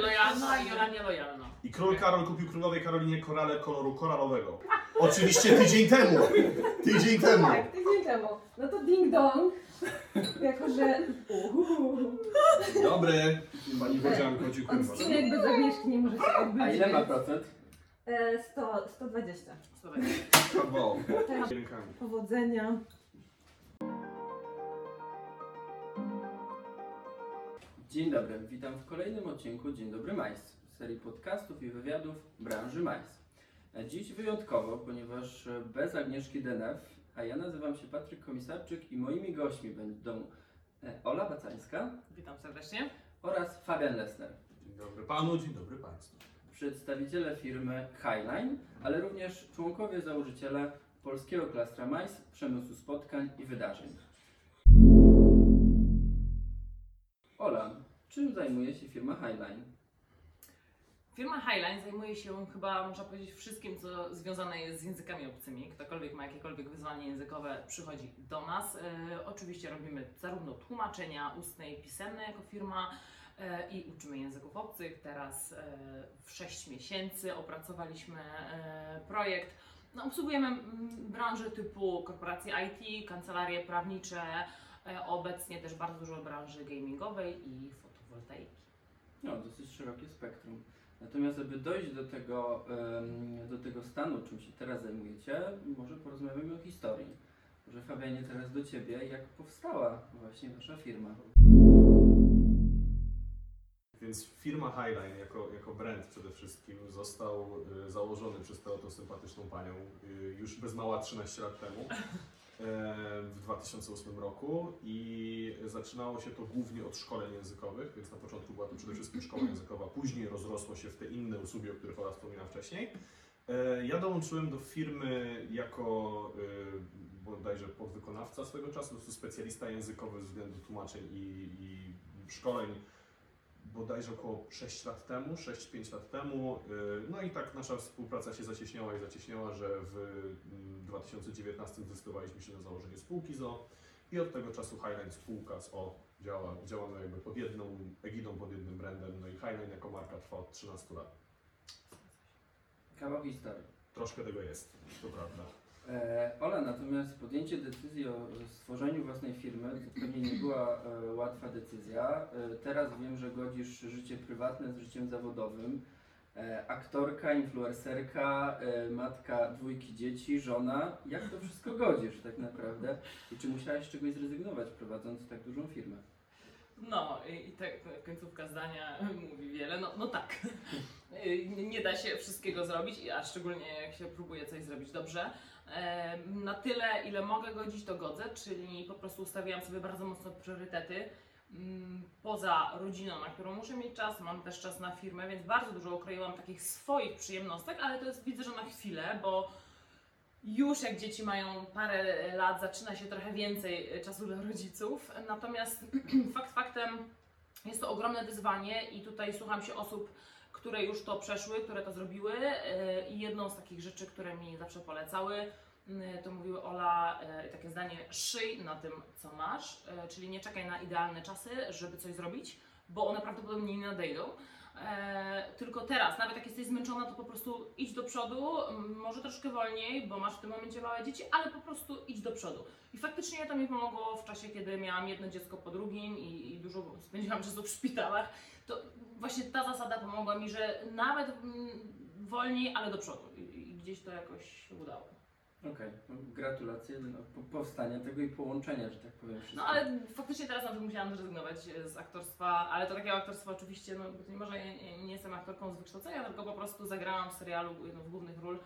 Lojalna i Jola nielojalna. I król Karol kupił królowej Karolinie korale koloru koralowego. Oczywiście tydzień temu. Tydzień temu. Tak, tydzień temu. No to ding dong. Jako, że uhu, Dobry. Pani Wodzianko, dziękuję bardzo. odcinek bez Agnieszki nie może się odbyć. A ile ma procent? E, 100, 120. Słuchaj, Brawo. Tak. Powodzenia. Dzień dobry, witam w kolejnym odcinku Dzień Dobry Majs, serii podcastów i wywiadów branży Majs. Dziś wyjątkowo, ponieważ bez Agnieszki Denef, a ja nazywam się Patryk Komisarczyk i moimi gośćmi będą Ola Bacańska witam serdecznie. oraz Fabian Lesner, Dzień dobry panu, dzień dobry państwu. przedstawiciele firmy Highline, ale również członkowie założyciele polskiego klastra Majs, przemysłu spotkań i wydarzeń. Ola, czym zajmuje się firma Highline? Firma Highline zajmuje się chyba, można powiedzieć, wszystkim, co związane jest z językami obcymi. Ktokolwiek ma jakiekolwiek wyzwanie językowe, przychodzi do nas. E, oczywiście robimy zarówno tłumaczenia ustne i pisemne jako firma e, i uczymy języków obcych. Teraz e, w 6 miesięcy opracowaliśmy e, projekt. No, obsługujemy mm, branże typu korporacje IT, kancelarie prawnicze, e, obecnie też bardzo dużo branży gamingowej i fotowoltaiki. No, dosyć szerokie spektrum. Natomiast, aby dojść do tego, do tego stanu, czym się teraz zajmujecie, może porozmawiamy o historii. Może Fabianie, teraz do Ciebie, jak powstała właśnie Wasza firma? Więc firma Highline jako, jako brand przede wszystkim został y, założony przez tę oto sympatyczną panią y, już bez mała 13 lat temu. E, W 2008 roku i zaczynało się to głównie od szkoleń językowych, więc na początku była to przede wszystkim szkoła językowa, później rozrosło się w te inne usługi, o których Ola wspominała wcześniej. E, Ja dołączyłem do firmy jako y, bodajże podwykonawca swego czasu, specjalista językowy względu tłumaczeń i, i szkoleń bodajże około 6 lat temu, 6-5 lat temu. Yy, No i tak nasza współpraca się zacieśniała i zacieśniała, że w mm, 2019 zdecydowaliśmy się na założenie spółki ZO i od tego czasu Highline spółka z O działa, działamy jakby pod jedną egidą, pod jednym brandem. No i Highline jako marka trwa od 13 lat. Kawał historii. Troszkę tego jest, to prawda. E, Ola, natomiast podjęcie decyzji o stworzeniu własnej firmy to pewnie nie była e, łatwa decyzja. E, teraz wiem, że godzisz życie prywatne z życiem zawodowym. Aktorka, influencerka, matka dwójki dzieci, żona. Jak to wszystko godzisz tak naprawdę? I czy musiałaś z czegoś zrezygnować prowadząc tak dużą firmę? No i, i tak końcówka zdania mówi wiele. No, no tak, nie da się wszystkiego zrobić, a szczególnie jak się próbuje coś zrobić dobrze. Em, Na tyle, ile mogę godzić, to godzę, czyli po prostu ustawiałam sobie bardzo mocno priorytety. Mm, Poza rodziną, na którą muszę mieć czas, mam też czas na firmę, więc bardzo dużo ukroiłam takich swoich przyjemnostek, ale to jest widzę, że na chwilę, bo już jak dzieci mają parę lat, zaczyna się trochę więcej e, czasu dla rodziców. Natomiast fakt faktem jest to ogromne wyzwanie i tutaj słucham się osób, które już to przeszły, które to zrobiły e, i jedną z takich rzeczy, które mi zawsze polecały, m, to mówiły Ola, e, takie zdanie, szyj na tym, co masz, e, czyli nie czekaj na idealne czasy, żeby coś zrobić, bo one prawdopodobnie nie nadejdą. E, tylko teraz, nawet jak jesteś zmęczona, to po prostu idź do przodu, może troszkę wolniej, bo masz w tym momencie małe dzieci, ale po prostu idź do przodu. I faktycznie to mi pomogło w czasie, kiedy miałam jedno dziecko po drugim i dużo spędziłam czasu w szpitalach. To właśnie ta zasada pomogła mi, że nawet mm, wolniej, ale do przodu. I, gdzieś to jakoś się udało. Okej, no, gratulacje no, po- powstania tego i połączenia, że tak powiem. wszystko. No ale faktycznie teraz na przykład musiałam zrezygnować e, z aktorstwa, ale to takiego aktorstwa oczywiście, no nie może, ja nie, nie jestem aktorką z wykształcenia, tylko po prostu zagrałam w serialu, jedną z głównych ról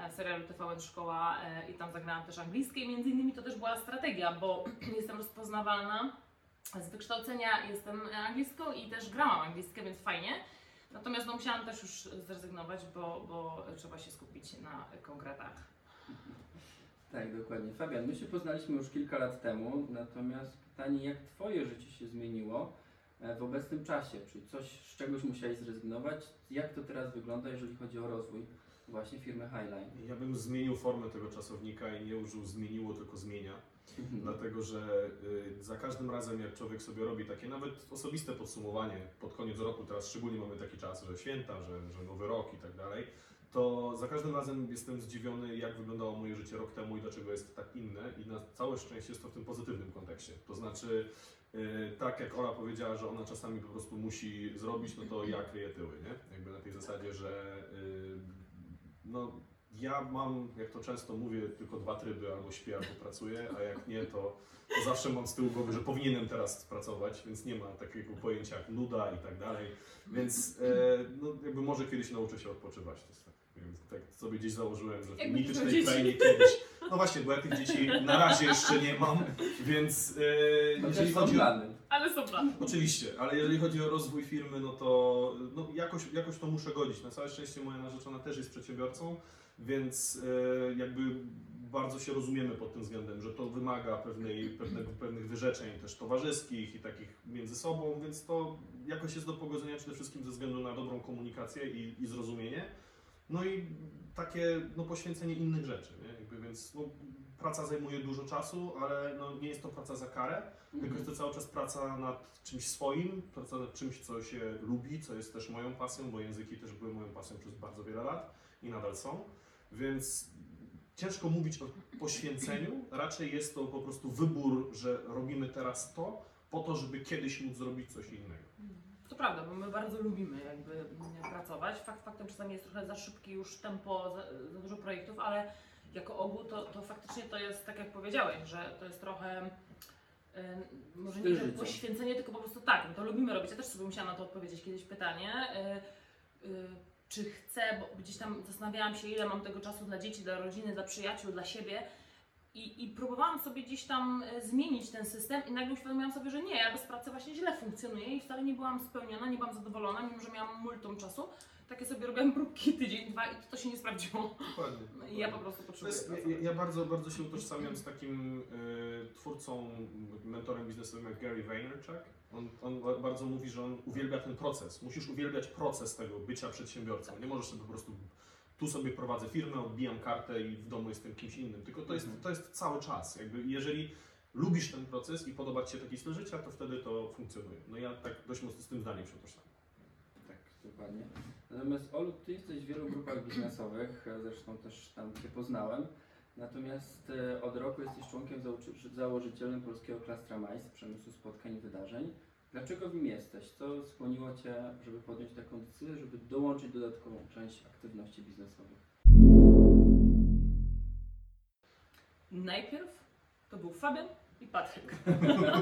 e, w serialu TVN Szkoła e, i tam zagrałam też angielskie i między innymi to też była strategia, bo jestem rozpoznawalna z wykształcenia, jestem angielską i też grałam angielskie, więc fajnie. Natomiast no, musiałam też już zrezygnować, bo, bo trzeba się skupić na konkretach. Tak, dokładnie. Fabian, my się poznaliśmy już kilka lat temu, natomiast pytanie, jak Twoje życie się zmieniło e, w obecnym czasie? Czy coś z czegoś musiałeś zrezygnować? Jak to teraz wygląda, jeżeli chodzi o rozwój właśnie firmy Highline? Ja bym zmienił formę tego czasownika i nie użył zmieniło, tylko zmienia. Mhm. Dlatego, że y, za każdym razem, jak człowiek sobie robi takie nawet osobiste podsumowanie pod koniec roku, teraz szczególnie mamy taki czas, że święta, że, że nowy rok i tak dalej, to za każdym razem jestem zdziwiony, jak wyglądało moje życie rok temu i dlaczego jest tak inne. I na całe szczęście jest to w tym pozytywnym kontekście. To znaczy, y, tak jak Ola powiedziała, że ona czasami po prostu musi zrobić, no to ja kryję tyły, nie? Jakby na tej zasadzie, że y, no, ja mam, jak to często mówię, tylko dwa tryby, albo śpię, albo pracuję, a jak nie, to, to zawsze mam z tyłu głowy, że powinienem teraz pracować, więc nie ma takiego pojęcia jak nuda i tak dalej. Więc e, no, jakby może kiedyś nauczę się odpoczywać. To jest tak, więc tak sobie gdzieś założyłem, że w mitycznej krainie kiedyś. No właśnie, bo ja tych dzieci na razie jeszcze nie mam, więc Chociaż jeżeli chodzi o, plany. Ale są plany. Oczywiście, ale jeżeli chodzi o rozwój firmy, no to no jakoś, jakoś to muszę godzić. Na całe szczęście moja narzeczona też jest przedsiębiorcą, więc e, jakby bardzo się rozumiemy pod tym względem, że to wymaga pewnej, pewnego, pewnych wyrzeczeń też towarzyskich i takich między sobą, więc to jakoś jest do pogodzenia przede wszystkim ze względu na dobrą komunikację i, i zrozumienie. No i takie no, poświęcenie innych rzeczy, nie? Jakby, więc no, praca zajmuje dużo czasu, ale no, nie jest to praca za karę, tylko Mhm. jest to cały czas praca nad czymś swoim, praca nad czymś, co się lubi, co jest też moją pasją, bo języki też były moją pasją przez bardzo wiele lat i nadal są. Więc ciężko mówić o poświęceniu, raczej jest to po prostu wybór, że robimy teraz to, po to, żeby kiedyś móc zrobić coś innego. To prawda, bo my bardzo lubimy jakby mm, pracować. Fakt faktem czasami jest trochę za szybkie już tempo, za, za dużo projektów, ale jako ogół to, to faktycznie to jest tak jak powiedziałeś, że to jest trochę y, może nie życia. poświęcenie, tylko po prostu tak, no to lubimy robić. Ja też sobie musiałam na to odpowiedzieć kiedyś pytanie. y, y, czy chcę, bo gdzieś tam zastanawiałam się, ile mam tego czasu dla dzieci, dla rodziny, dla przyjaciół, dla siebie. I, I próbowałam sobie gdzieś tam e, zmienić ten system i nagle uświadomiłam sobie, że nie, ja bez pracy właśnie źle funkcjonuję i wcale nie byłam spełniona, nie byłam zadowolona, mimo że miałam multum czasu. Takie sobie robiłam próbki tydzień, dwa i to się nie sprawdziło. Dokładnie. No I ja po prostu potrzebuję jest, ja, ja bardzo, bardzo się utożsamiam z takim y, twórcą, mentorem biznesowym jak Gary Vaynerchuk. On, on ba- bardzo mówi, że on uwielbia ten proces. Musisz uwielbiać proces tego bycia przedsiębiorcą. Nie możesz sobie po prostu tu sobie prowadzę firmę, odbijam kartę i w domu jestem kimś innym. Tylko to jest, Mhm. to jest cały czas. Jakby jeżeli lubisz ten proces i podoba Ci się taki styl życia, to wtedy to funkcjonuje. No ja tak dość mocno z tym zdaniem się utożsamiam. Tak, dokładnie. Natomiast Olu, ty jesteś w wielu grupach biznesowych, zresztą też tam cię poznałem. Natomiast e, od roku jesteś członkiem założy- założycielem polskiego klastra MAIS, przemysłu spotkań i wydarzeń. Dlaczego w nim jesteś? Co skłoniło cię, żeby podjąć taką decyzję, żeby dołączyć dodatkową część aktywności biznesowych? Najpierw to był Fabian i Patryk.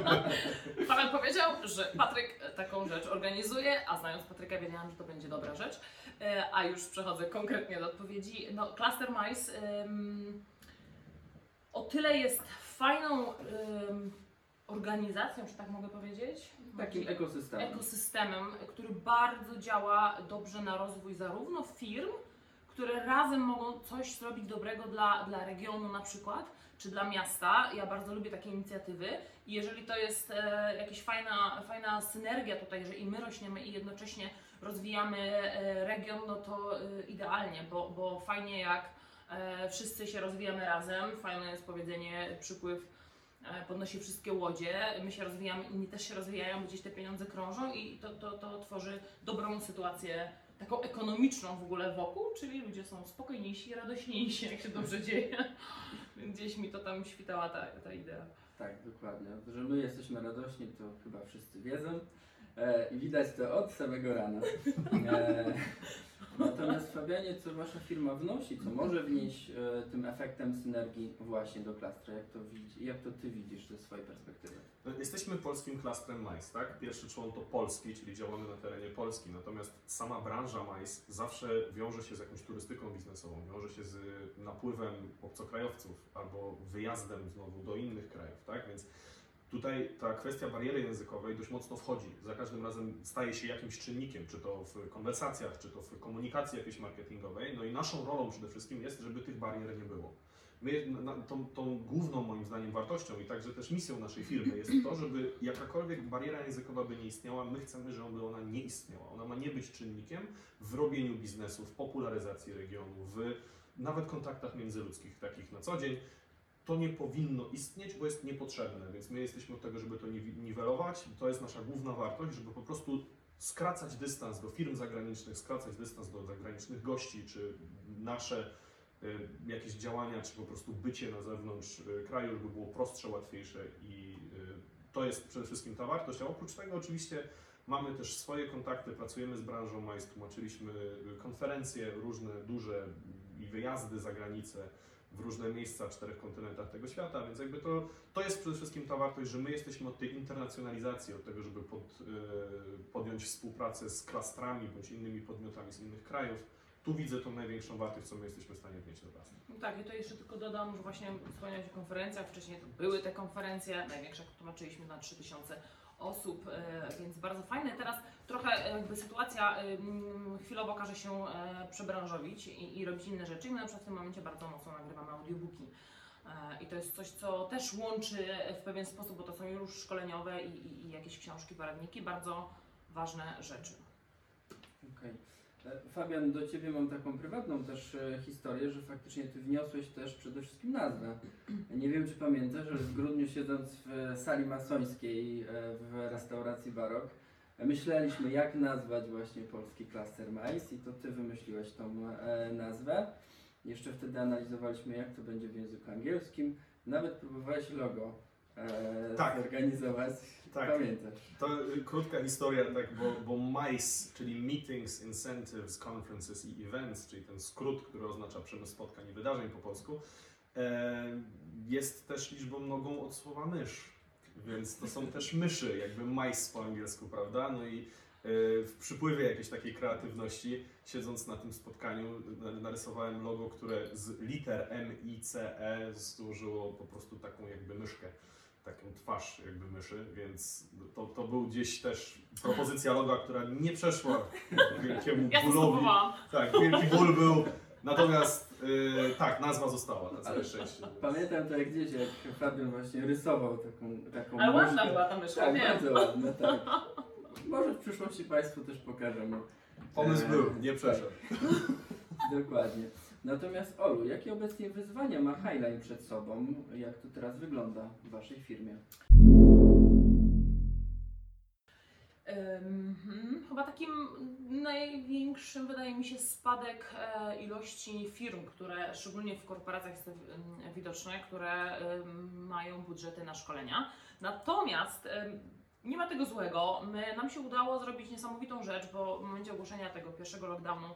Fabian powiedział, że Patryk taką rzecz organizuje, a znając Patryka wiedziałam, że to będzie dobra rzecz. E, A już przechodzę konkretnie do odpowiedzi. No, Cluster Mice ym, o tyle jest fajną ym, organizacją, czy tak mogę powiedzieć? Takim ekosystemem. ekosystemem, który bardzo działa dobrze na rozwój zarówno firm, które razem mogą coś zrobić dobrego dla, dla regionu na przykład, czy dla miasta. Ja bardzo lubię takie inicjatywy i jeżeli to jest e, jakaś fajna, fajna synergia tutaj, że i my rośniemy i jednocześnie rozwijamy e, region, no to e, idealnie, bo, bo fajnie jak e, wszyscy się rozwijamy razem, fajne jest powiedzenie przypływ podnosi wszystkie łodzie, my się rozwijamy, inni też się rozwijają, gdzieś te pieniądze krążą i to, to, to tworzy dobrą sytuację, taką ekonomiczną w ogóle wokół, czyli ludzie są spokojniejsi, radośniejsi, jak się dobrze dzieje. Gdzieś mi to tam świtała ta, ta idea. Tak, dokładnie. Że my jesteśmy radośni, to chyba wszyscy wiedzą. E, I widać to od samego rana. E, natomiast Fabianie, co wasza firma wnosi, co może wnieść e, tym efektem synergii właśnie do klastra? Jak to, widzi, jak to ty widzisz ze swojej perspektywy? No, Jesteśmy polskim klastrem MAIS, tak? Pierwszy człon to polski, czyli działamy na terenie Polski, natomiast sama branża MAIS zawsze wiąże się z jakąś turystyką biznesową, wiąże się z napływem obcokrajowców albo wyjazdem znowu do innych krajów, tak? Więc tutaj ta kwestia bariery językowej dość mocno wchodzi. Za każdym razem staje się jakimś czynnikiem, czy to w konwersacjach, czy to w komunikacji jakiejś marketingowej. No i naszą rolą przede wszystkim jest, żeby tych barier nie było. My, na, tą, tą główną moim zdaniem wartością i także też misją naszej firmy jest to, żeby jakakolwiek bariera językowa by nie istniała, my chcemy, żeby ona nie istniała. Ona ma nie być czynnikiem w robieniu biznesu, w popularyzacji regionu, w nawet kontaktach międzyludzkich, takich na co dzień. To nie powinno istnieć, bo jest niepotrzebne, więc my jesteśmy od tego, żeby to niwelować. To jest nasza główna wartość, żeby po prostu skracać dystans do firm zagranicznych, skracać dystans do zagranicznych gości, czy nasze y, jakieś działania, czy po prostu bycie na zewnątrz y, kraju, żeby było prostsze, łatwiejsze i y, to jest przede wszystkim ta wartość, a oprócz tego oczywiście mamy też swoje kontakty, pracujemy z branżą MAIS, tłumaczyliśmy konferencje różne, duże i wyjazdy za granicę w różne miejsca czterech kontynentach tego świata, więc jakby to, to jest przede wszystkim ta wartość, że my jesteśmy od tej internacjonalizacji, od tego, żeby pod, y, podjąć współpracę z klastrami bądź innymi podmiotami z innych krajów. Tu widzę tą największą wartość, co my jesteśmy w stanie wnieść do pracy. No Tak, i to jeszcze tylko dodam, że właśnie wspomniałeś o konferencjach, wcześniej to były te konferencje, największe tłumaczyliśmy na 3000 osób, e, więc bardzo fajne. Teraz trochę jakby sytuacja chwilowo każe się e, przebranżowić i, i robić inne rzeczy. My na przykład w tym momencie bardzo mocno nagrywamy audiobooki. E, I to jest coś, co też łączy w pewien sposób, bo to są już szkoleniowe i, i, i jakieś książki, poradniki, bardzo ważne rzeczy. Okej. E, Fabian, do Ciebie mam taką prywatną też e, historię, że faktycznie Ty wniosłeś też przede wszystkim nazwę. Nie wiem, czy pamiętasz, ale w grudniu siedząc w sali masońskiej e, w restauracji Barok, e, myśleliśmy jak nazwać właśnie polski klaster MAIS i to Ty wymyśliłeś tą e, nazwę. Jeszcze wtedy analizowaliśmy jak to będzie w języku angielskim. Nawet próbowałeś logo e, Tak. zorganizować. Tak. Pamiętasz. To y, krótka historia, tak, bo, bo MICE, czyli Meetings, Incentives, Conferences i Events, czyli ten skrót, który oznacza przemysł spotkań i wydarzeń po polsku, e, jest też liczbą mnogą od słowa mysz. Więc to są też myszy, jakby mice po angielsku, prawda? No i e, w przypływie jakiejś takiej kreatywności, siedząc na tym spotkaniu, na- narysowałem logo, które z liter M, I, C, E złożyło po prostu taką jakby myszkę taką twarz jakby myszy, więc to, to był gdzieś też propozycja loga, która nie przeszła wielkiemu Ja bólowi. Tak, wielki ból był. Natomiast y, tak, nazwa została na całe szczęście. Pamiętam to jak gdzieś, jak Fabian właśnie rysował taką, taką Ale ładna była ta myszka, Tak, wiem. bardzo ładna, tak. Może w przyszłości Państwu też pokażemy. Pomysł E, był, nie przeszedł. Dokładnie. Natomiast Olu, jakie obecnie wyzwania ma Highline przed sobą? Jak to teraz wygląda w Waszej firmie? Mhm. Chyba takim największym wydaje mi się spadek e, ilości firm, które szczególnie w korporacjach jest widoczne, które mają budżety na szkolenia. Natomiast nie ma tego złego. My, nam się udało zrobić niesamowitą rzecz, bo w momencie ogłoszenia tego pierwszego lockdownu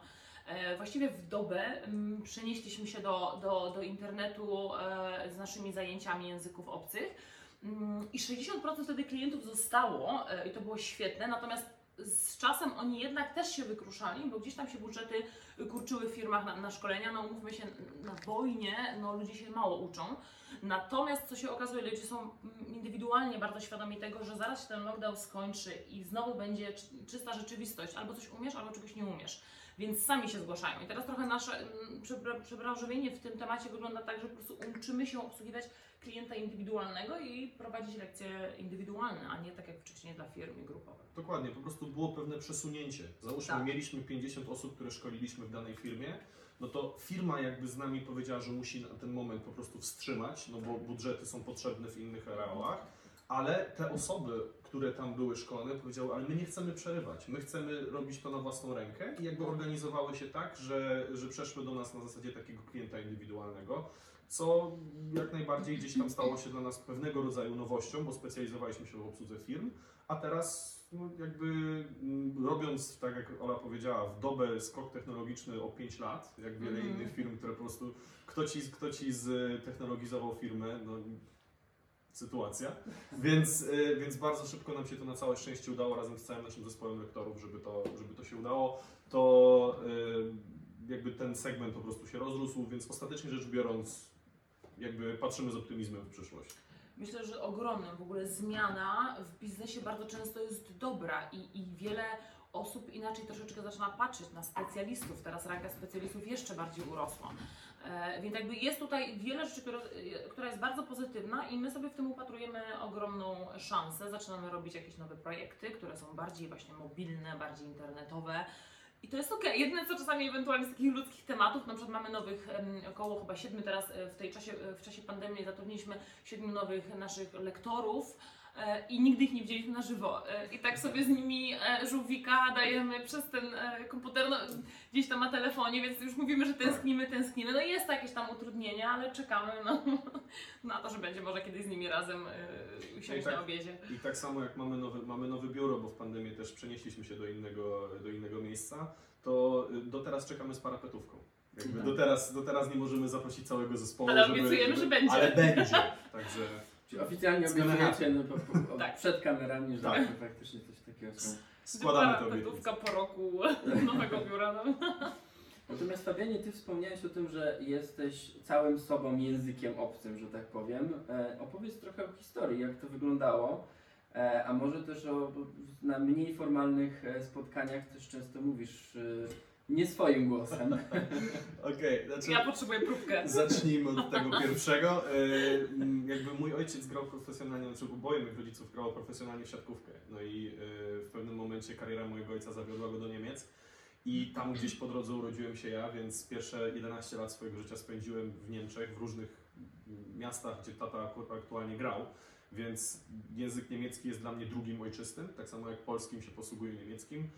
właściwie w dobę em, przenieśliśmy się do, do, do internetu e, z naszymi zajęciami języków obcych. Mm, I 60% wtedy klientów zostało e, i to było świetne, natomiast z czasem oni jednak też się wykruszali, bo gdzieś tam się budżety kurczyły w firmach na, na szkolenia. No umówmy się, na wojnie no, ludzie się mało uczą. Natomiast co się okazuje, ludzie są mm, indywidualnie bardzo świadomi tego, że zaraz się ten lockdown skończy i znowu będzie czy- czysta rzeczywistość. Albo coś umiesz, albo czegoś nie umiesz. Więc sami się zgłaszają. I teraz trochę nasze mm, przebra- przebranżowienie w tym temacie wygląda tak, że po prostu uczymy się obsługiwać klienta indywidualnego i prowadzić lekcje indywidualne, a nie tak jak wcześniej dla firm i grupowych. Dokładnie, po prostu było pewne przesunięcie. Załóżmy, Tak. mieliśmy 50 osób, które szkoliliśmy w danej firmie, no to firma jakby z nami powiedziała, że musi na ten moment po prostu wstrzymać, no bo budżety są potrzebne w innych areałach, ale te osoby, które tam były szkolone, powiedziały, ale my nie chcemy przerywać, my chcemy robić to na własną rękę. I jakby organizowały się tak, że, że przeszły do nas na zasadzie takiego klienta indywidualnego, co jak najbardziej gdzieś tam stało się dla nas pewnego rodzaju nowością, bo specjalizowaliśmy się w obsłudze firm, a teraz no, jakby mm, robiąc, tak jak Ola powiedziała, w dobę skok technologiczny o 5 lat, jak wiele Mhm. innych firm, które po prostu kto ci, kto ci ztechnologizował firmę, no sytuacja. Więc, y, więc bardzo szybko nam się to na całe szczęście udało razem z całym naszym zespołem lektorów, żeby to, żeby to się udało. To y, jakby ten segment po prostu się rozrósł, więc ostatecznie rzecz biorąc, jakby patrzymy z optymizmem w przyszłość. Myślę, że ogromnym w ogóle zmiana w biznesie bardzo często jest dobra i, i wiele osób inaczej troszeczkę zaczyna patrzeć na specjalistów. Teraz ranka specjalistów jeszcze bardziej urosła. E, więc jakby jest tutaj wiele rzeczy, które, która jest bardzo pozytywna i my sobie w tym upatrujemy ogromną szansę. Zaczynamy robić jakieś nowe projekty, które są bardziej właśnie mobilne, bardziej internetowe. I to jest okej. Jedyne co czasami ewentualnie z takich ludzkich tematów, na przykład mamy nowych, około chyba siedmiu teraz e, w tej czasie, w czasie pandemii zatrudniliśmy siedmiu nowych naszych lektorów. E, I nigdy ich nie widzieliśmy na żywo. E, I tak sobie z nimi e, żółwika dajemy przez ten komputer, no, gdzieś tam na telefonie, więc już mówimy, że tęsknimy, tęsknimy. No i jest to jakieś tam utrudnienia, ale czekamy na, na to, że będzie może kiedyś z nimi razem usiąść tak- na obiedzie. I tak samo jak mamy nowe, mamy nowe biuro, bo w pandemii też przenieśliśmy się do innego, do innego miejsca, to y, do teraz czekamy z parapetówką. Jakby Tak. do, teraz, do teraz nie możemy zaprosić całego zespołu. Ale żeby, obiecujemy, żeby, że będzie. Ale będzie. Także Czyli oficjalnie Z obiecujecie no, po, po, Tak. przed kamerami, że Tak. faktycznie coś takiego są. składamy to Parapetówka obietnicę. po roku nowego biura. No. Natomiast Fabianie, ty wspomniałeś o tym, że jesteś całym sobą językiem obcym, że tak powiem. E, opowiedz trochę o historii, jak to wyglądało. E, a może też o, na mniej formalnych e, spotkaniach też często mówisz e, nie swoim głosem. Okej, znaczy Ja potrzebuję próbkę. zacznijmy od tego pierwszego. Y, Jakby mój ojciec grał profesjonalnie, znaczy oboje moich rodziców grało profesjonalnie w siatkówkę. No i y, w pewnym momencie kariera mojego ojca zawiodła go do Niemiec. I tam gdzieś po drodze urodziłem się ja, więc pierwsze 11 lat swojego życia spędziłem w Niemczech, w różnych miastach, gdzie tata aktualnie grał. Więc język niemiecki jest dla mnie drugim ojczystym, tak samo jak polskim się posługuję niemieckim.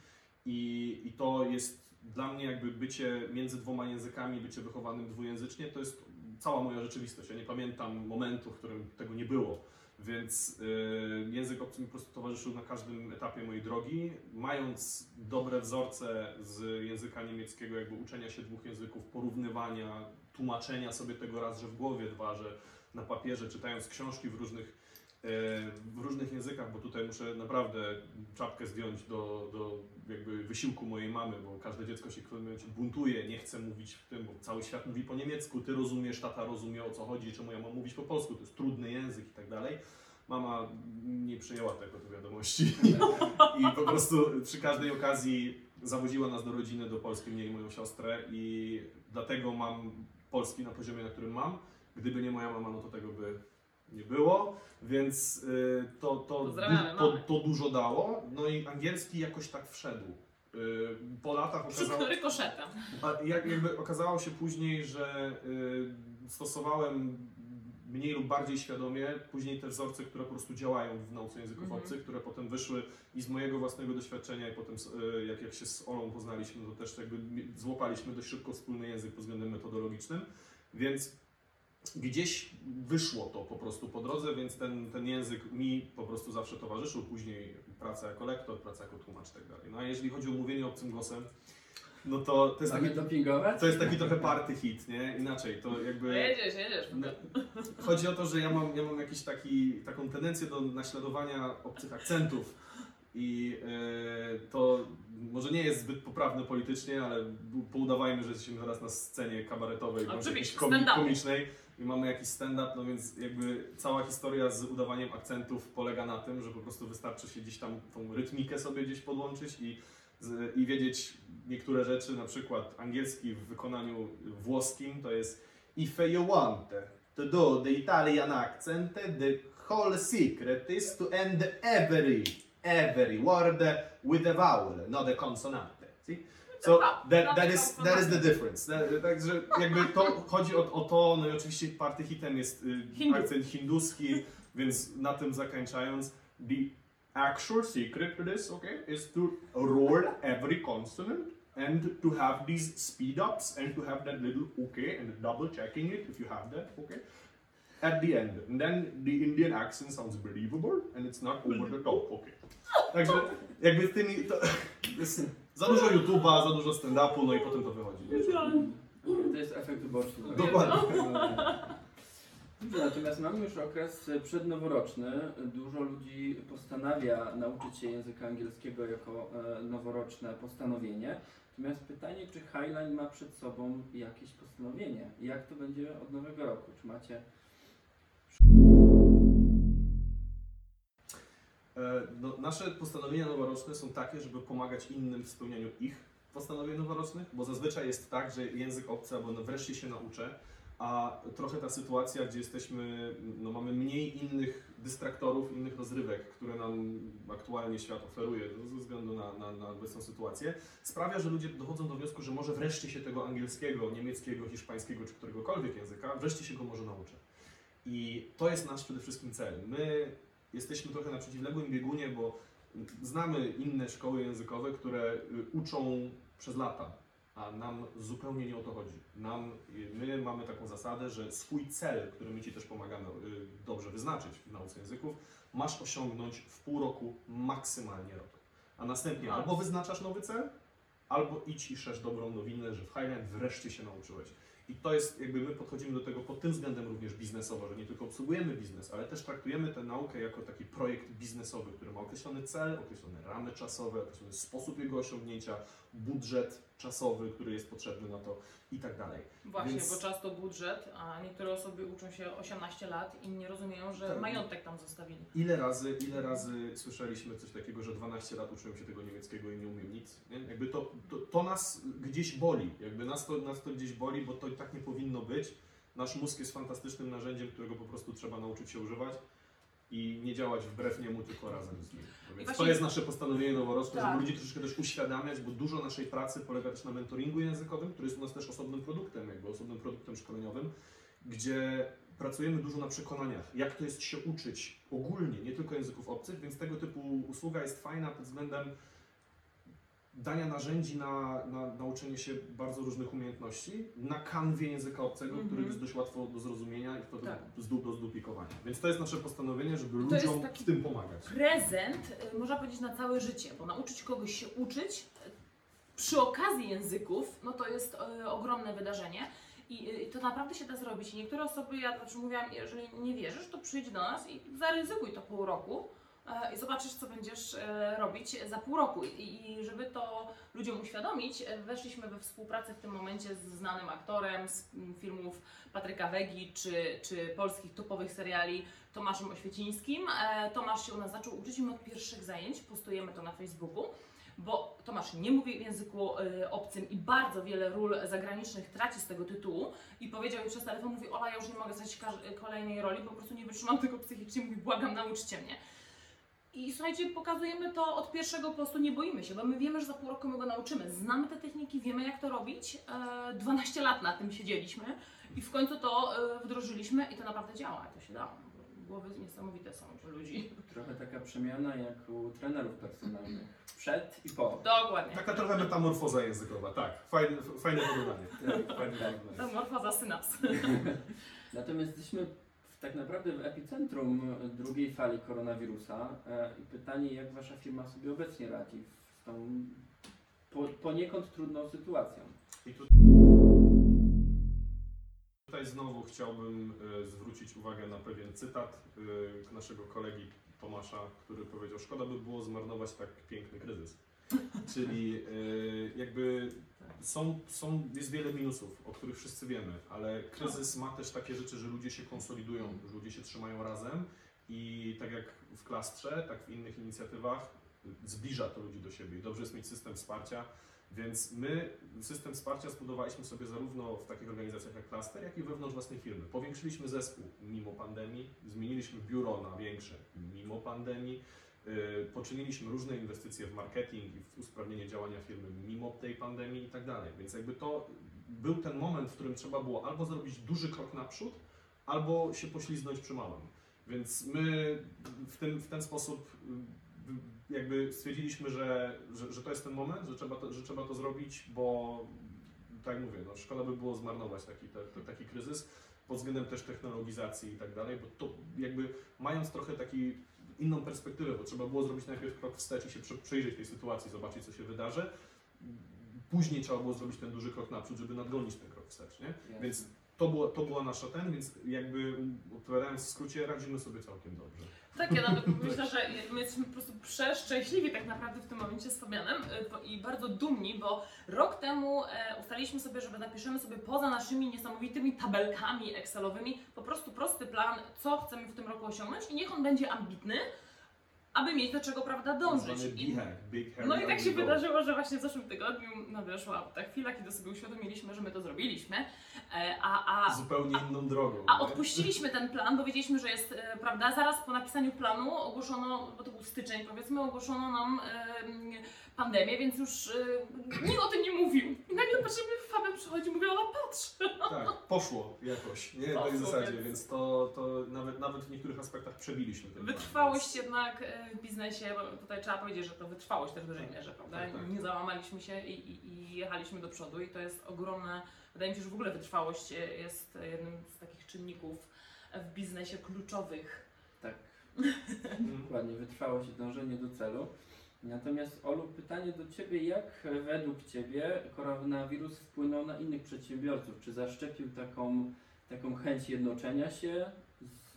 I, I to jest dla mnie jakby bycie między dwoma językami, bycie wychowanym dwujęzycznie, to jest cała moja rzeczywistość. Ja nie pamiętam momentu, w którym tego nie było. Więc y, język obcy mi po prostu towarzyszył na każdym etapie mojej drogi. Mając dobre wzorce z języka niemieckiego, jakby uczenia się dwóch języków, porównywania, tłumaczenia sobie tego raz, że w głowie, dwa, że na papierze, czytając książki w różnych w różnych językach, bo tutaj muszę naprawdę czapkę zdjąć do, do jakby wysiłku mojej mamy, bo każde dziecko się w pewnym momencie buntuje, nie chce mówić w tym, bo cały świat mówi po niemiecku, ty rozumiesz, tata rozumie o co chodzi, czemu ja mam mówić po polsku, to jest trudny język i tak dalej. Mama nie przyjęła tego do wiadomości i po prostu przy każdej okazji zawoziła nas do rodziny, do Polski, mnie i moją siostrę i dlatego mam polski na poziomie, na którym mam. Gdyby nie moja mama, no to tego by nie było, więc y, to, to, Pozdrawiamy to, to dużo dało. No i angielski jakoś tak wszedł. Y, Po latach okazało, Szybko rykoszetem. a jak, jakby okazało się później, że y, stosowałem mniej lub bardziej świadomie później te wzorce, które po prostu działają w nauce języków Mhm. obcych, które potem wyszły i z mojego własnego doświadczenia i potem z- y, jak, jak się z Olą poznaliśmy, to też jakby mi- złapaliśmy dość szybko wspólny język pod względem metodologicznym, więc gdzieś wyszło to po prostu po drodze, więc ten, ten język mi po prostu zawsze towarzyszył, później praca jako lektor, praca jako tłumacz i tak dalej. No a jeżeli chodzi o mówienie obcym głosem, no to to jest taki dopingować? to jest taki trochę party hit, nie? Inaczej, to No jakby... jedziesz, jedziesz. No, Chodzi o to, że ja mam, ja mam jakiś taki, taką tendencję do naśladowania obcych akcentów i e, to może nie jest zbyt poprawne politycznie, ale poudawajmy, że jesteśmy teraz na scenie kabaretowej, bądź Oczywiście, jakiejś komi- stand-up. komicznej i mamy jakiś stand-up, no więc jakby cała historia z udawaniem akcentów polega na tym, że po prostu wystarczy się gdzieś tam tą rytmikę sobie gdzieś podłączyć i, z, i wiedzieć niektóre rzeczy, na przykład angielski w wykonaniu włoskim to jest If you want to do the Italian accent, the whole secret is to end every every word with a vowel, not a consonant. See? So that, that, is, that is the difference. That- Także jakby to chodzi o, o to, no i oczywiście party hitem jest y, akcent hinduski, więc na tym zakończając, the actual secret to this, okay, is to roll every consonant and to have these speed ups and to have that little okay and double checking it if you have that, okay, at the end. And then the Indian accent sounds believable and it's not over the top, okay. Także jakby z tymi, to, jest za dużo YouTube'a, za dużo stand-upu, no i potem to wychodzi. To jest efekt uboczny. Dokładnie. Dobrze, natomiast mamy już okres przednoworoczny. Dużo ludzi postanawia nauczyć się języka angielskiego jako e, noworoczne postanowienie. Natomiast pytanie, czy Highline ma przed sobą jakieś postanowienie? Jak to będzie od nowego roku? Czy macie No, nasze postanowienia noworoczne są takie, żeby pomagać innym w spełnianiu ich postanowień noworocznych, bo zazwyczaj jest tak, że język obcy albo no wreszcie się nauczę, a trochę ta sytuacja, gdzie jesteśmy, no mamy mniej innych dystraktorów, innych rozrywek, które nam aktualnie świat oferuje no, ze względu na, na na, na obecną sytuację, sprawia, że ludzie dochodzą do wniosku, że może wreszcie się tego angielskiego, niemieckiego, hiszpańskiego czy któregokolwiek języka, wreszcie się go może nauczę. I to jest nasz przede wszystkim cel. My jesteśmy trochę na przeciwległym biegunie, bo znamy inne szkoły językowe, które y, uczą przez lata, a nam zupełnie nie o to chodzi. Nam, y, my mamy taką zasadę, że swój cel, który my Ci też pomagamy y, dobrze wyznaczyć w nauce języków, masz osiągnąć w pół roku, maksymalnie rok. A następnie albo wyznaczasz nowy cel, albo idź i szerz dobrą nowinę, że w Highland wreszcie się nauczyłeś. I to jest, jakby my podchodzimy do tego pod tym względem również biznesowo, że nie tylko obsługujemy biznes, ale też traktujemy tę naukę jako taki projekt biznesowy, który ma określony cel, określone ramy czasowe, określony sposób jego osiągnięcia, budżet czasowy, który jest potrzebny na to i tak dalej. Właśnie, Więc- bo często budżet, a niektóre osoby uczą się 18 lat i nie rozumieją, że Tak. majątek tam zostawili. Ile razy, ile razy słyszeliśmy coś takiego, że 12 lat uczyłem się tego niemieckiego i nie umiem nic? Nie? Jakby to, to, to nas gdzieś boli, jakby nas to, nas to gdzieś boli, bo to i tak nie powinno być. Nasz mózg jest fantastycznym narzędziem, którego po prostu trzeba nauczyć się używać i nie działać wbrew niemu, tylko razem z nim. No Więc właśnie- to jest nasze postanowienie noworoczne, Tak. żeby ludzi troszeczkę też uświadamiać, bo dużo naszej pracy polega też na mentoringu językowym, który jest u nas też osobnym produktem, jakby osobnym produktem szkoleniowym, gdzie pracujemy dużo na przekonaniach, jak to jest się uczyć ogólnie, nie tylko języków obcych, więc tego typu usługa jest fajna pod względem dania narzędzi na, na nauczenie się bardzo różnych umiejętności na kanwie języka obcego, Mhm. który jest dość łatwo do zrozumienia i Tak. z do zduplikowania. Więc to jest nasze postanowienie, żeby To ludziom w tym pomagać. Prezent, y, można powiedzieć, na całe życie, bo nauczyć kogoś się uczyć y, przy okazji języków, no to jest y, ogromne wydarzenie. I to naprawdę się da zrobić. I niektóre osoby, ja zawsze mówiłam, jeżeli nie wierzysz, to przyjdź do nas i zaryzykuj to pół roku i zobaczysz, co będziesz e, robić za pół roku. I, żeby to ludziom uświadomić, e, weszliśmy we współpracę w tym momencie z znanym aktorem z mm, filmów Patryka Wegi czy, czy polskich topowych seriali Tomaszem Oświecińskim. E, Tomasz się u nas zaczął uczyć od pierwszych zajęć postujemy to na Facebooku. Bo Tomasz nie mówi w języku e, obcym i bardzo wiele ról zagranicznych traci z tego tytułu. I powiedział mi przez telefon, mówi Ola, ja już nie mogę każ- kolejnej roli, po prostu nie wytrzymam tego psychicznie, mówi błagam, nauczcie mnie. I słuchajcie, pokazujemy to od pierwszego po prostu, nie boimy się, bo my wiemy, że za pół roku my go nauczymy. Znamy te techniki, wiemy jak to robić. E, 12 lat na tym siedzieliśmy i w końcu to e, wdrożyliśmy i to naprawdę działa, to się da. Głowy niesamowite są u ludzi. Trochę taka przemiana jak u trenerów personalnych. Przed i po. Dokładnie. Taka trochę metamorfoza językowa, tak. Fajne, fajne porównanie. Tak, fajne. Metamorfoza synaps. Natomiast jesteśmy tak naprawdę w epicentrum drugiej fali koronawirusa e, i pytanie, jak Wasza firma sobie obecnie radzi z tą po, poniekąd trudną sytuacją. I tu... Tutaj znowu chciałbym e, zwrócić uwagę na pewien cytat e, naszego kolegi Tomasza, który powiedział, szkoda by było zmarnować tak piękny kryzys. Czyli jakby są, są, jest wiele minusów, o których wszyscy wiemy, ale kryzys ma też takie rzeczy, że ludzie się konsolidują, że ludzie się trzymają razem i tak jak w klastrze, tak w innych inicjatywach zbliża to ludzi do siebie i dobrze jest mieć system wsparcia, więc my system wsparcia zbudowaliśmy sobie zarówno w takich organizacjach jak Cluster, jak i wewnątrz własnej firmy. Powiększyliśmy zespół mimo pandemii, zmieniliśmy biuro na większe mimo pandemii, poczyniliśmy różne inwestycje w marketing i w usprawnienie działania firmy mimo tej pandemii i tak dalej. Więc jakby to był ten moment, w którym trzeba było albo zrobić duży krok naprzód, albo się pośliznąć przy małym. Więc my w ten, w ten sposób y, jakby stwierdziliśmy, że, że, że to jest ten moment, że trzeba to, że trzeba to zrobić, bo tak mówię, no, szkoda by było zmarnować taki, te, te, taki kryzys pod względem też technologizacji i tak dalej, bo to jakby mając trochę taki inną perspektywę, bo trzeba było zrobić najpierw krok wstecz i się przy- przyjrzeć tej sytuacji, zobaczyć co się wydarzy. Później trzeba było zrobić ten duży krok naprzód, żeby nadgonić ten krok wstecz, nie? Więc to, było, to była nasza ten, więc jakby odpowiadając w skrócie, radzimy sobie całkiem dobrze. Tak, ja nawet myślę, że my jesteśmy po prostu przeszczęśliwi tak naprawdę w tym momencie z Fabianem bo- i bardzo dumni, bo rok temu e, ustaliliśmy sobie, że napiszemy sobie poza naszymi niesamowitymi tabelkami Excelowymi po prostu prosty plan, co chcemy w tym roku osiągnąć i niech on będzie ambitny, aby mieć do czego prawda dążyć. Zwany I- no i tak się wydarzyło, że właśnie w zeszłym tygodniu nadeszła ta chwila, kiedy sobie uświadomiliśmy, że my to zrobiliśmy, e, a, a, Zupełnie inną drogą. a nie? odpuściliśmy ten plan, bo wiedzieliśmy, że jest, e, prawda, zaraz po napisaniu planu ogłoszono, bo to był styczeń powiedzmy, ogłoszono nam em, pandemię, więc już e, nikt o tym nie mówił. I nagle patrzymy, Fabian przychodzi i mówi, ona patrz. Tak, poszło jakoś, nie? Na tej zasadzie, więc- więc to, to nawet, nawet w niektórych aspektach przebiliśmy ten plan, Wytrwałość więc- jednak e, w biznesie, bo tutaj trzeba powiedzieć, że to wytrwałość też w dużej mierze, prawda? Tak, tak. Nie załamaliśmy się i, i, i jechaliśmy do przodu i to jest ogromne, wydaje mi się, że w ogóle wytrwałość e, jest jednym z takich czynników w biznesie kluczowych. Tak, Mhm. dokładnie, wytrwałość i dążenie do celu. Natomiast Olu, pytanie do Ciebie, jak według Ciebie koronawirus wpłynął na innych przedsiębiorców? Czy zaszczepił taką, taką chęć jednoczenia się,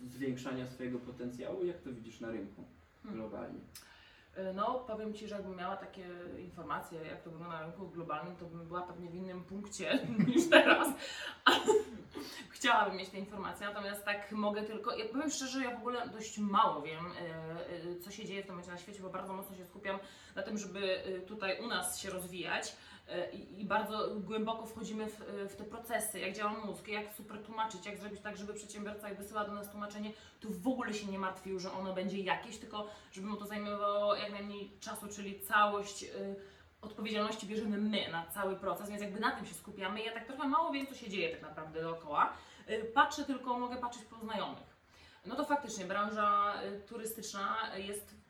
zwiększania swojego potencjału? Jak to widzisz na rynku. Globalnie? E, No, powiem Ci, że jakbym miała takie informacje, jak to wygląda na rynku globalnym, to bym była pewnie w innym punkcie niż teraz. Chciałabym mieć te informacje, natomiast tak mogę tylko. Ja powiem szczerze, ja w ogóle dość mało wiem, e, e, co się dzieje w tym momencie na świecie, bo bardzo mocno się skupiam na tym, żeby tutaj u nas się rozwijać. E, I, bardzo głęboko wchodzimy w, e, w te procesy, jak działa mózg, jak super tłumaczyć, jak zrobić tak, żeby przedsiębiorca, jak wysyła do nas tłumaczenie, to w ogóle się nie martwił, że ono będzie jakieś, tylko żeby mu to zajmowało jak najmniej czasu, czyli całość y, odpowiedzialności bierzemy my na cały proces, więc jakby na tym się skupiamy. Ja tak trochę mało wiem, co się dzieje tak naprawdę dookoła. Y, patrzę tylko, mogę patrzeć po znajomych. No to faktycznie branża turystyczna jest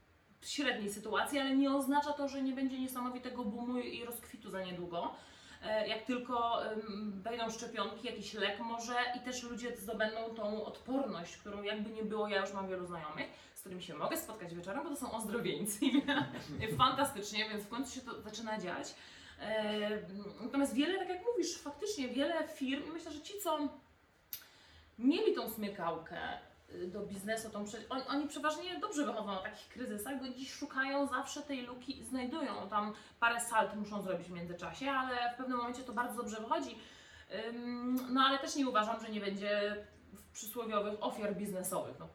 średniej sytuacji, ale nie oznacza to, że nie będzie niesamowitego boomu i rozkwitu za niedługo. E, Jak tylko wejdą szczepionki, jakiś lek może i też ludzie zdobędą tą odporność, którą jakby nie było, ja już mam wielu znajomych, z którymi się mogę spotkać wieczorem, bo to są ozdrowieńcy. Fantastycznie, więc w końcu się to zaczyna dziać. E, Natomiast wiele, tak jak mówisz, faktycznie wiele firm, i myślę, że ci, co mieli tą smykałkę do biznesu, tą prze... oni, oni przeważnie dobrze wychodzą na takich kryzysach, bo dziś szukają zawsze tej luki i znajdują. Tam parę salt muszą zrobić w międzyczasie, ale w pewnym momencie to bardzo dobrze wychodzi. Ym, No ale też nie uważam, że nie będzie przysłowiowych ofiar biznesowych. No,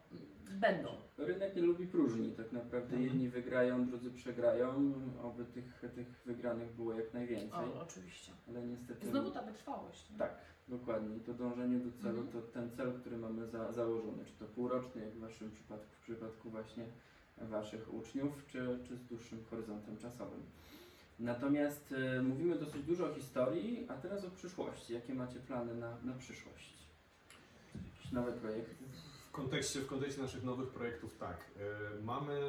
będą. Rynek nie lubi próżni, tak naprawdę Mhm. jedni wygrają, drudzy przegrają, oby tych, tych wygranych było jak najwięcej, O, oczywiście. ale niestety... Znowu ta wytrwałość. nie? Tak, dokładnie. I to dążenie do celu, Mhm. to ten cel, który mamy za, założony, czy to półroczny, jak w Waszym przypadku, w przypadku właśnie Waszych uczniów, czy, czy z dłuższym horyzontem czasowym. Natomiast e, mówimy dosyć dużo o historii, a teraz o przyszłości. Jakie macie plany na, na przyszłość? Jakieś nowe projekty? W kontekście, w kontekście naszych nowych projektów tak. E, Mamy,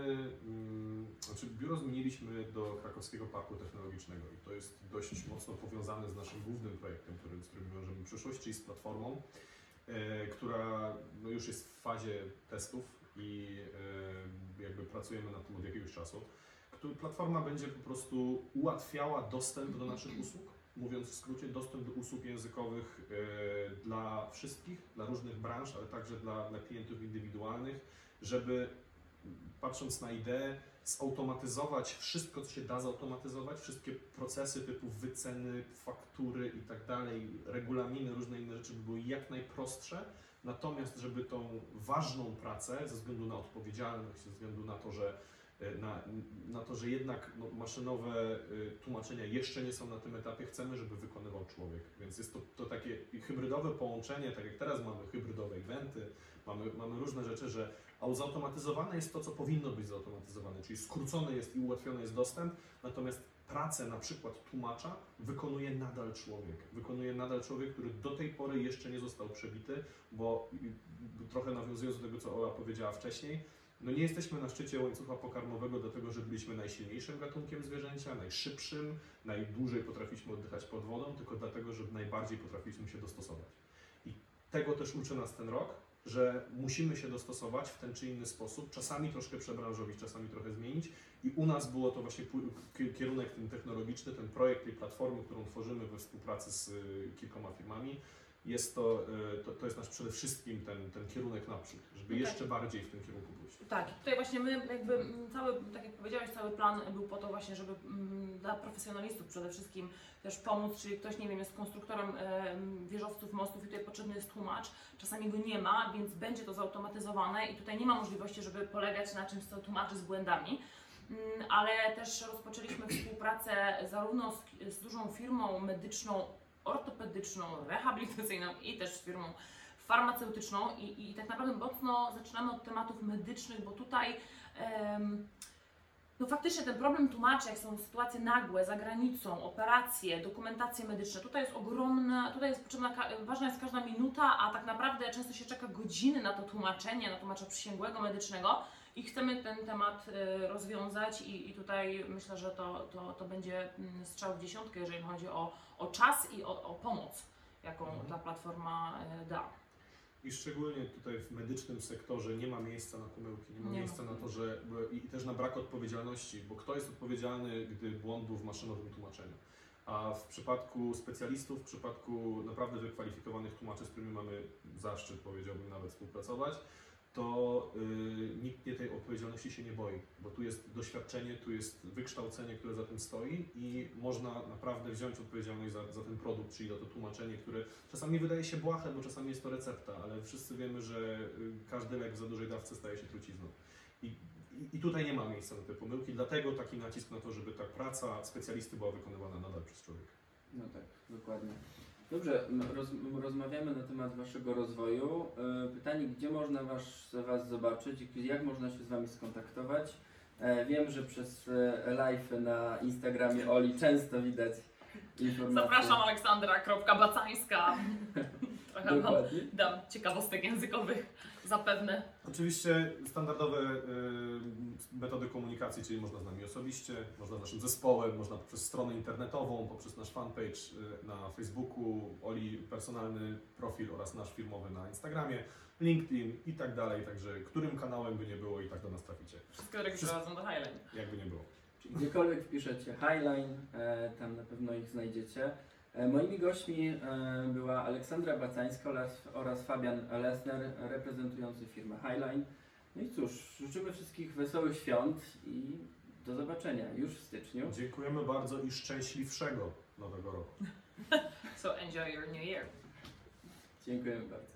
mm, znaczy biuro zmieniliśmy do Krakowskiego Parku Technologicznego i to jest dość mocno powiązane z naszym głównym projektem, który, z którym wiążemy przyszłość, czyli z platformą, e, która no, już jest w fazie testów i e, jakby pracujemy nad tym od jakiegoś czasu. Platforma będzie po prostu ułatwiała dostęp do naszych usług, mówiąc w skrócie, dostęp do usług językowych e, dla wszystkich, dla różnych branż, ale także dla, dla klientów indywidualnych, żeby patrząc na ideę, zautomatyzować wszystko, co się da zautomatyzować, wszystkie procesy typu wyceny, faktury i tak dalej, regulaminy, różne inne rzeczy by były jak najprostsze, natomiast żeby tą ważną pracę, ze względu na odpowiedzialność, ze względu na to, że na, na to, że jednak no, maszynowe y, tłumaczenia jeszcze nie są na tym etapie, chcemy, żeby wykonywał człowiek. Więc jest to, to takie hybrydowe połączenie, tak jak teraz mamy hybrydowe eventy, mamy, mamy różne rzeczy, że zautomatyzowane jest to, co powinno być zautomatyzowane, czyli skrócony jest i ułatwiony jest dostęp, natomiast pracę na przykład tłumacza wykonuje nadal człowiek. Wykonuje nadal człowiek, który do tej pory jeszcze nie został przebity, bo trochę nawiązując do tego, co Ola powiedziała wcześniej, no nie jesteśmy na szczycie łańcucha pokarmowego dlatego, że byliśmy najsilniejszym gatunkiem zwierzęcia, najszybszym, najdłużej potrafiliśmy oddychać pod wodą, tylko dlatego, że najbardziej potrafiliśmy się dostosować. I tego też uczy nas ten rok, że musimy się dostosować w ten czy inny sposób, czasami troszkę przebranżowić, czasami trochę zmienić. I u nas było to właśnie kierunek ten technologiczny, ten projekt tej platformy, którą tworzymy we współpracy z y, kilkoma firmami. Jest to, y, to, to jest nasz przede wszystkim ten, ten kierunek naprzód, żeby tak. jeszcze bardziej w tym kierunku pójść. Tak, tutaj właśnie my jakby cały, tak jak powiedziałeś, cały plan był po to właśnie, żeby dla profesjonalistów przede wszystkim też pomóc, czyli ktoś, nie wiem, jest konstruktorem em, wieżowców, mostów i tutaj potrzebny jest tłumacz, czasami go nie ma, więc będzie to zautomatyzowane i tutaj nie ma możliwości, żeby polegać na czymś, co tłumaczy z błędami. Mm, Ale też rozpoczęliśmy współpracę zarówno z, z dużą firmą medyczną, ortopedyczną, rehabilitacyjną i też z firmą farmaceutyczną. I, i tak naprawdę mocno zaczynamy od tematów medycznych, bo tutaj no faktycznie ten problem tłumaczy, jak są sytuacje nagłe, za granicą, operacje, dokumentacje medyczne, tutaj jest ogromna, tutaj jest potrzebna, ważna jest każda minuta, a tak naprawdę często się czeka godziny na to tłumaczenie, na tłumacza przysięgłego medycznego i chcemy ten temat y, rozwiązać i, i tutaj myślę, że to, to, to będzie mm, strzał w dziesiątkę, jeżeli chodzi o, o czas i o, o pomoc, jaką Mhm. ta platforma y, da. I szczególnie tutaj w medycznym sektorze nie ma miejsca na pomyłki, nie ma Nie ma. miejsca na to, że i też na brak odpowiedzialności, bo kto jest odpowiedzialny, gdy błądów w maszynowym tłumaczeniu. A w przypadku specjalistów, w przypadku naprawdę wykwalifikowanych tłumaczy, z którymi mamy zaszczyt, powiedziałbym, nawet współpracować, to y, nikt nie tej odpowiedzialności się nie boi, bo tu jest doświadczenie, tu jest wykształcenie, które za tym stoi i można naprawdę wziąć odpowiedzialność za, za ten produkt, czyli za to tłumaczenie, które czasami wydaje się błahe, bo czasami jest to recepta, ale wszyscy wiemy, że y, każdy lek w za dużej dawce staje się trucizną. I, i, I tutaj nie ma miejsca na te pomyłki, dlatego taki nacisk na to, żeby ta praca specjalisty była wykonywana nadal przez człowieka. No tak, dokładnie. Dobrze, roz, rozmawiamy na temat Waszego rozwoju. E, Pytanie, gdzie można was, was zobaczyć jak można się z Wami skontaktować? E, Wiem, że przez e, live na Instagramie Oli często widać informacje. Zapraszam Aleksandra.bacańska. Trochę wam Dokładnie. dam ciekawostek językowych, zapewne. Oczywiście standardowe y, metody komunikacji, czyli można z nami osobiście, można z naszym zespołem, można poprzez stronę internetową, poprzez nasz fanpage y, na Facebooku, Oli personalny profil oraz nasz firmowy na Instagramie, LinkedIn i tak dalej, także którym kanałem by nie było i tak do nas traficie, Wszystkie drogi prowadzą do Highland. jakby nie było. Czyli gdziekolwiek wpiszecie Highline, e, tam na pewno ich znajdziecie. E, moimi gośćmi e, była Aleksandra Bacańska oraz, oraz Fabian Lesner, reprezentujący firmę Highline. No i cóż, życzymy wszystkich wesołych świąt i do zobaczenia już w styczniu. Dziękujemy bardzo i szczęśliwszego nowego roku. So enjoy your new year. Dziękujemy bardzo.